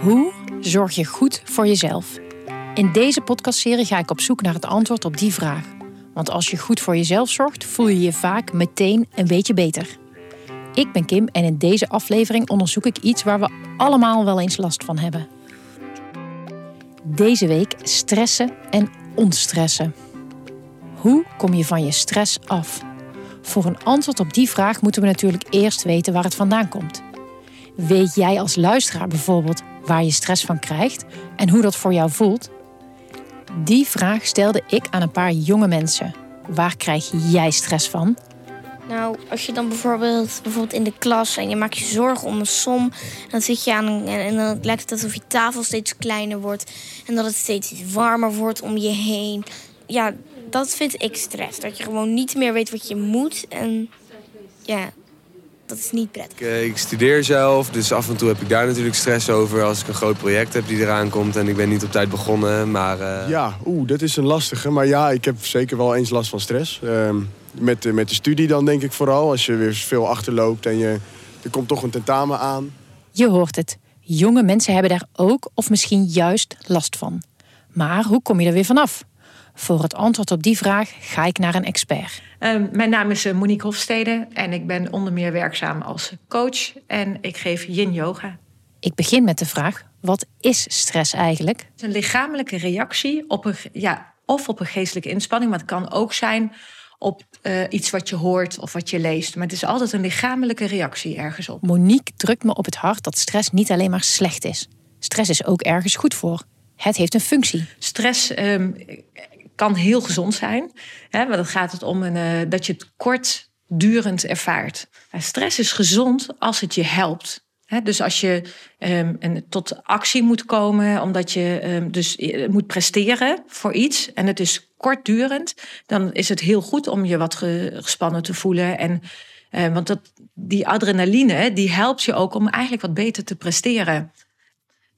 Hoe zorg je goed voor jezelf? In deze podcastserie ga ik op zoek naar het antwoord op die vraag. Want als je goed voor jezelf zorgt, voel je je vaak meteen een beetje beter. Ik ben Kim en in deze aflevering onderzoek ik iets waar we allemaal wel eens last van hebben. Deze week stressen en ontstressen. Hoe kom je van je stress af? Voor een antwoord op die vraag moeten we natuurlijk eerst weten waar het vandaan komt. Weet jij als luisteraar bijvoorbeeld waar je stress van krijgt en hoe dat voor jou voelt? Die vraag stelde ik aan een paar jonge mensen. Waar krijg jij stress van? Nou, als je dan bijvoorbeeld, bijvoorbeeld in de klas en je maakt je zorgen om een som, en dan zit je aan en dan lijkt het alsof je tafel steeds kleiner wordt en dat het steeds warmer wordt om je heen. Ja, dat vind ik stress. Dat je gewoon niet meer weet wat je moet en ja, dat is niet prettig. Ik, eh, ik, studeer zelf, dus af en toe heb ik daar natuurlijk stress over als ik een groot project heb die eraan komt en ik ben niet op tijd begonnen. Maar, uh... Ja, oeh, dat is een lastige. Maar ja, ik heb zeker wel eens last van stress. Uh, met, met de studie dan denk ik vooral. Als je weer veel achterloopt en je, er komt toch een tentamen aan. Je hoort het. Jonge mensen hebben daar ook of misschien juist last van. Maar hoe kom je er weer vanaf? Voor het antwoord op die vraag ga ik naar een expert. Um, mijn naam is eh, Monique Hofstede en ik ben onder meer werkzaam als coach en ik geef yin yoga. Ik begin met de vraag: wat is stress eigenlijk? Het is een lichamelijke reactie op een, ja, of op een geestelijke inspanning, maar het kan ook zijn op uh, iets wat je hoort of wat je leest. Maar het is altijd een lichamelijke reactie ergens op. Monique drukt me op het hart dat stress niet alleen maar slecht is. Stress is ook ergens goed voor. Het heeft een functie. Stress um, kan heel gezond zijn. Hè, maar dan gaat het om een, uh, dat je het kortdurend ervaart. stress is gezond als het je helpt. dus als je um, een, tot actie moet komen, omdat je um, dus moet presteren voor iets en het is kortdurend, dan is het heel goed om je wat gespannen te voelen. En, uh, want dat, die adrenaline die helpt je ook om eigenlijk wat beter te presteren.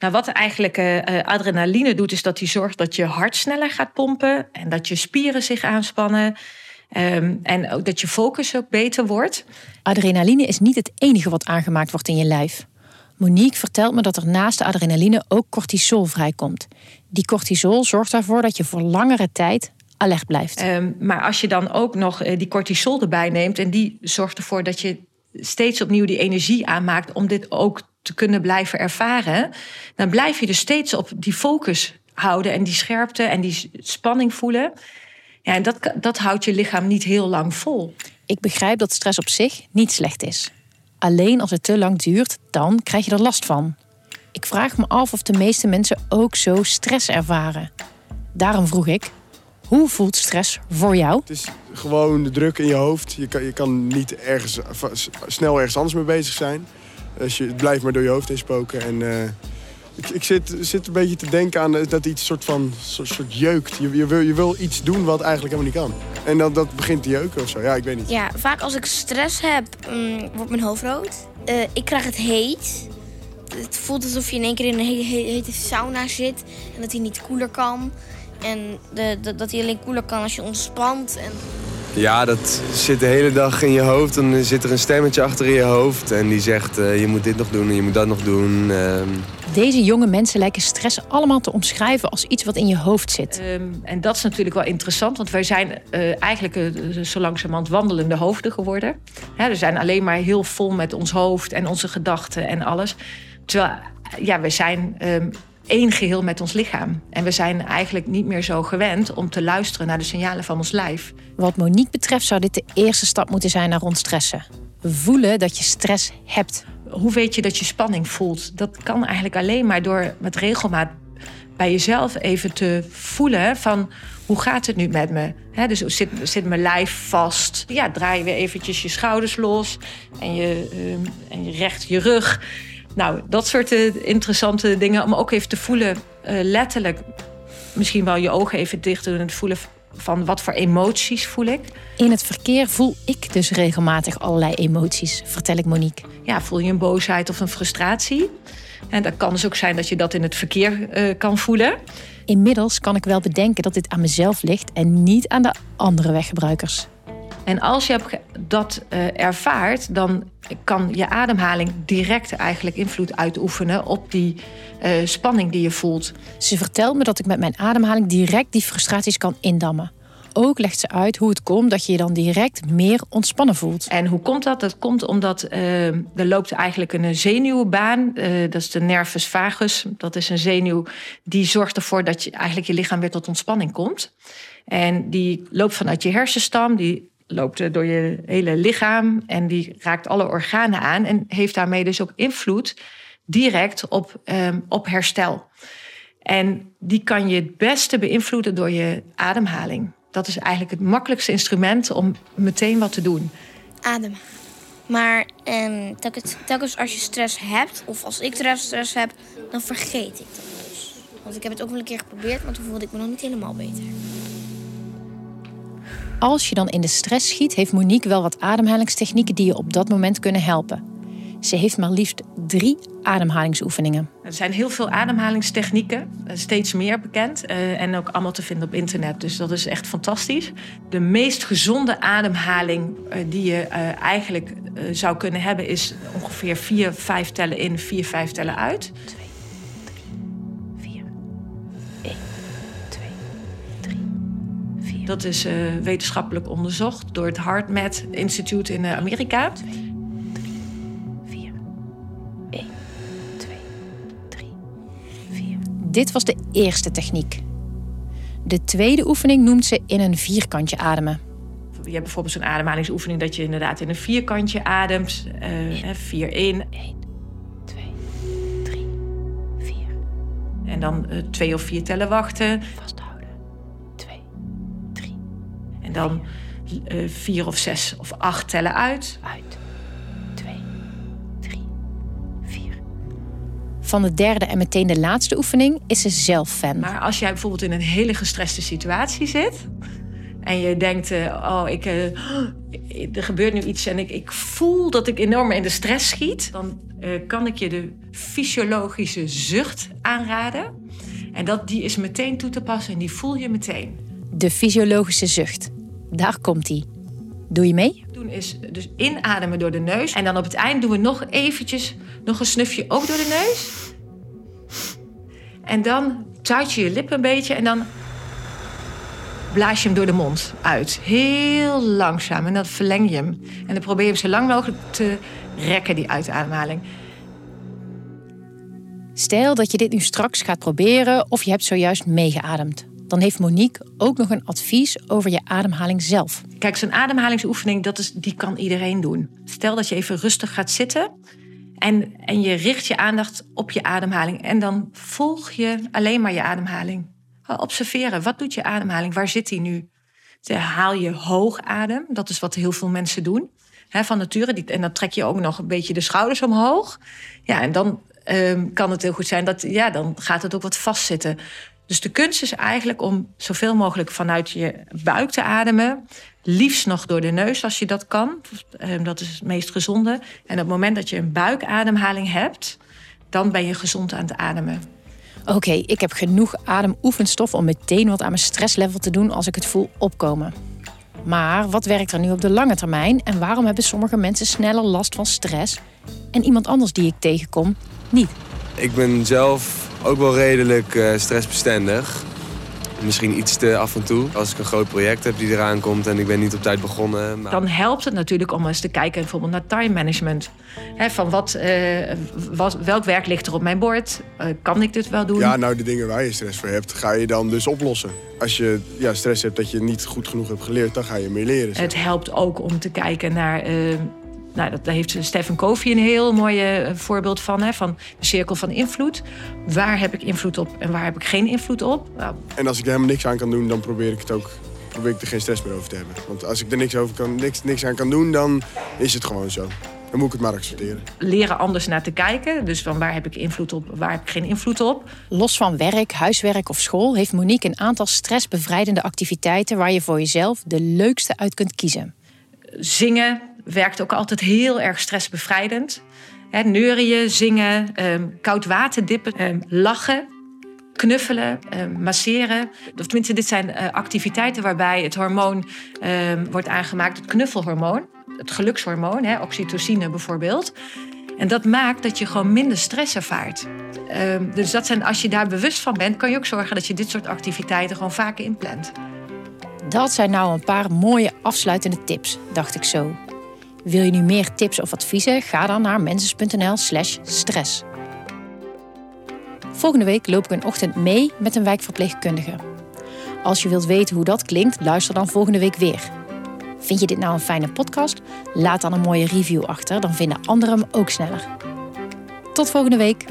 Nou, wat eigenlijk uh, adrenaline doet, is dat die zorgt dat je hart sneller gaat pompen en dat je spieren zich aanspannen. Um, en ook dat je focus ook beter wordt. Adrenaline is niet het enige wat aangemaakt wordt in je lijf. Monique vertelt me dat er naast de adrenaline ook cortisol vrijkomt. Die cortisol zorgt ervoor dat je voor langere tijd alert blijft. Um, maar als je dan ook nog die cortisol erbij neemt en die zorgt ervoor dat je steeds opnieuw die energie aanmaakt om dit ook te kunnen blijven ervaren, dan blijf je dus steeds op die focus houden en die scherpte en die spanning voelen. Ja, en dat, dat houdt je lichaam niet heel lang vol. Ik begrijp dat stress op zich niet slecht is. Alleen als het te lang duurt, dan krijg je er last van. Ik vraag me af of de meeste mensen ook zo stress ervaren. Daarom vroeg ik: hoe voelt stress voor jou? Het is gewoon de druk in je hoofd. Je kan, je kan niet ergens, snel ergens anders mee bezig zijn. Het blijft maar door je hoofd heen spoken. En, uh, ik, ik zit, zit, een beetje te denken aan dat iets soort van soort, soort jeukt. Je, je, wil, je wil iets doen wat eigenlijk helemaal niet kan. En dat, dat begint te jeuken of zo. Ja, ik weet niet. Ja, vaak als ik stress heb, um, wordt mijn hoofd rood. Uh, ik krijg het heet. Het voelt alsof je in één keer in een hele hete sauna zit. En dat hij niet koeler kan. En de, de, dat hij alleen koeler kan als je ontspant. En... Ja, dat zit de hele dag in je hoofd. Dan zit er een stemmetje achter in je hoofd. En die zegt, uh, je moet dit nog doen en je moet dat nog doen. Uh... Deze jonge mensen lijken stress allemaal te omschrijven als iets wat in je hoofd zit. Um, en dat is natuurlijk wel interessant. Want wij zijn uh, eigenlijk uh, zo langzamerhand wandelende hoofden geworden. Ja, we zijn alleen maar heel vol met ons hoofd en onze gedachten en alles. Terwijl, ja, we zijn... Um, één geheel met ons lichaam. En we zijn eigenlijk niet meer zo gewend om te luisteren naar de signalen van ons lijf. Wat Monique betreft zou dit de eerste stap moeten zijn naar ontstressen. Voelen dat je stress hebt. Hoe weet je dat je spanning voelt? Dat kan eigenlijk alleen maar door met regelmaat bij jezelf even te voelen van hoe gaat het nu met me? He, dus zit, zit mijn lijf vast? Ja, draai je weer eventjes je schouders los en je, uh, en je recht je rug. Nou, dat soort eh, interessante dingen om ook even te voelen, uh, letterlijk. Misschien wel je ogen even dicht doen en te voelen van wat voor emoties voel ik. In het verkeer voel ik dus regelmatig allerlei emoties, vertel ik Monique. Ja, voel je een boosheid of een frustratie? En dat kan dus ook zijn dat je dat in het verkeer uh, kan voelen. Inmiddels kan ik wel bedenken dat dit aan mezelf ligt en niet aan de andere weggebruikers. En als je dat uh, ervaart, dan kan je ademhaling direct eigenlijk invloed uitoefenen op die uh, spanning die je voelt. Ze vertelt me dat ik met mijn ademhaling direct die frustraties kan indammen. Ook legt ze uit hoe het komt dat je je dan direct meer ontspannen voelt. En hoe komt dat? Dat komt omdat uh, er loopt eigenlijk een zenuwbaan. Uh, dat is de nervus vagus. Dat is een zenuw die zorgt ervoor dat je eigenlijk je lichaam weer tot ontspanning komt. En die loopt vanuit je hersenstam, die loopt door je hele lichaam en die raakt alle organen aan en heeft daarmee dus ook invloed direct op, um, op herstel. En die kan je het beste beïnvloeden door je ademhaling. Dat is eigenlijk het makkelijkste instrument om meteen wat te doen. Adem. Maar um, telkens, telkens als je stress hebt, of als ik stress heb, dan vergeet ik dat dus. Want ik heb het ook wel een keer geprobeerd, maar toen voelde ik me nog niet helemaal beter. Als je dan in de stress schiet, heeft Monique wel wat ademhalingstechnieken die je op dat moment kunnen helpen. Ze heeft maar liefst drie ademhalingsoefeningen. Er zijn heel veel ademhalingstechnieken, eh, steeds meer bekend uh, en ook allemaal te vinden op internet. Dus dat is echt fantastisch. De meest gezonde ademhaling uh, die je eigenlijk zou kunnen hebben is ongeveer vier, vijf tellen in, vier, vijf tellen uit. Dat is uh, wetenschappelijk onderzocht door het HeartMath Institute in uh, Amerika. 2, 3, 4, 1, 2, 3, 4. Dit was de eerste techniek. De tweede oefening noemt ze in een vierkantje ademen. Je hebt bijvoorbeeld zo'n ademhalingsoefening dat je inderdaad in een vierkantje ademt. Uh, 4, 1. 1, 2, 3, 4. En dan uh, twee of vier tellen wachten. Vasthouden. En dan uh, vier of zes of acht tellen uit. Uit. Twee, drie, vier. Van de derde en meteen de laatste oefening is ze zelf fan. Maar als jij bijvoorbeeld in een hele gestreste situatie zit. En je denkt, uh, oh, ik, uh, er gebeurt nu iets en ik, ik voel dat ik enorm in de stress schiet. Dan kan ik je de fysiologische zucht aanraden. En dat, die is meteen toe te passen en die voel je meteen. De fysiologische zucht. Daar komt hij. Doe je mee? Doen is dus inademen door de neus. En dan op het eind doen we nog eventjes nog een snufje ook door de neus. En dan tuit je je lippen een beetje en dan blaas je hem door de mond uit. Heel langzaam. En dan verleng je hem. En dan probeer je hem zo lang mogelijk te rekken, die uitademhaling. Stel dat je dit nu straks gaat proberen of je hebt zojuist meegeademd dan heeft Monique ook nog een advies over je ademhaling zelf. Kijk, zo'n ademhalingsoefening, dat is, die kan iedereen doen. Stel dat je even rustig gaat zitten en, en je richt je aandacht op je ademhaling. En dan volg je alleen maar je ademhaling. Observeren, wat doet je ademhaling? Waar zit die nu? Haal je hoog adem, dat is wat heel veel mensen doen. van nature. En dan trek je ook nog een beetje de schouders omhoog. Ja, en dan um, kan het heel goed zijn dat ja, dan gaat het ook wat vastzitten. Dus de kunst is eigenlijk om zoveel mogelijk vanuit je buik te ademen. Liefst nog door de neus als je dat kan. Ehm, dat is het meest gezonde. En op het moment dat je een buikademhaling hebt, dan ben je gezond aan het ademen. Oké, ik heb genoeg ademoefenstof om meteen wat aan mijn stresslevel te doen als ik het voel opkomen. Maar wat werkt er nu op de lange termijn en waarom hebben sommige mensen sneller last van stress en iemand anders die ik tegenkom niet? Ik ben zelf ook wel redelijk uh, stressbestendig. Misschien iets te af en toe. Als ik een groot project heb die eraan komt en ik ben niet op tijd begonnen. Maar... Dan helpt het natuurlijk om eens te kijken bijvoorbeeld naar time management. van wat, uh, wat, welk werk ligt er op mijn bord? Uh, kan ik dit wel doen? Ja, nou de dingen waar je stress voor hebt, ga je dan dus oplossen. Als je ja, stress hebt dat je niet goed genoeg hebt geleerd, dan ga je meer leren. Het helpt ook om te kijken naar nou, dat, daar heeft Stephen Covey een heel mooi eh, voorbeeld van. Hè, van de cirkel van invloed. Waar heb ik invloed op en waar heb ik geen invloed op? Nou, en als ik er helemaal niks aan kan doen, dan probeer ik het ook. Probeer ik er geen stress meer over te hebben. Want als ik er niks, over kan, niks, niks aan kan doen, dan is het gewoon zo. Dan moet ik het maar accepteren. Leren anders naar te kijken. Dus van waar heb ik invloed op, waar heb ik geen invloed op. Los van werk, huiswerk of school heeft Monique een aantal stressbevrijdende activiteiten waar je voor jezelf de leukste uit kunt kiezen. Zingen, werkt ook altijd heel erg stressbevrijdend. He, neurien, zingen, um, koud water dippen, um, lachen, knuffelen, um, masseren. Of tenminste, dit zijn uh, activiteiten waarbij het hormoon wordt aangemaakt, het knuffelhormoon. het gelukshormoon, hè, oxytocine bijvoorbeeld. En dat maakt dat je gewoon minder stress ervaart. Ehm, dus dat zijn, als je daar bewust van bent, kan je ook zorgen dat je dit soort activiteiten gewoon vaker inplant. Dat zijn nou een paar mooie afsluitende tips, dacht ik zo. Wil je nu meer tips of adviezen? Ga dan naar mensis.nl/slash stress. Volgende week loop ik een ochtend mee met een wijkverpleegkundige. Als je wilt weten hoe dat klinkt, luister dan volgende week weer. Vind je dit nou een fijne podcast? Laat dan een mooie review achter, dan vinden anderen hem ook sneller. Tot volgende week.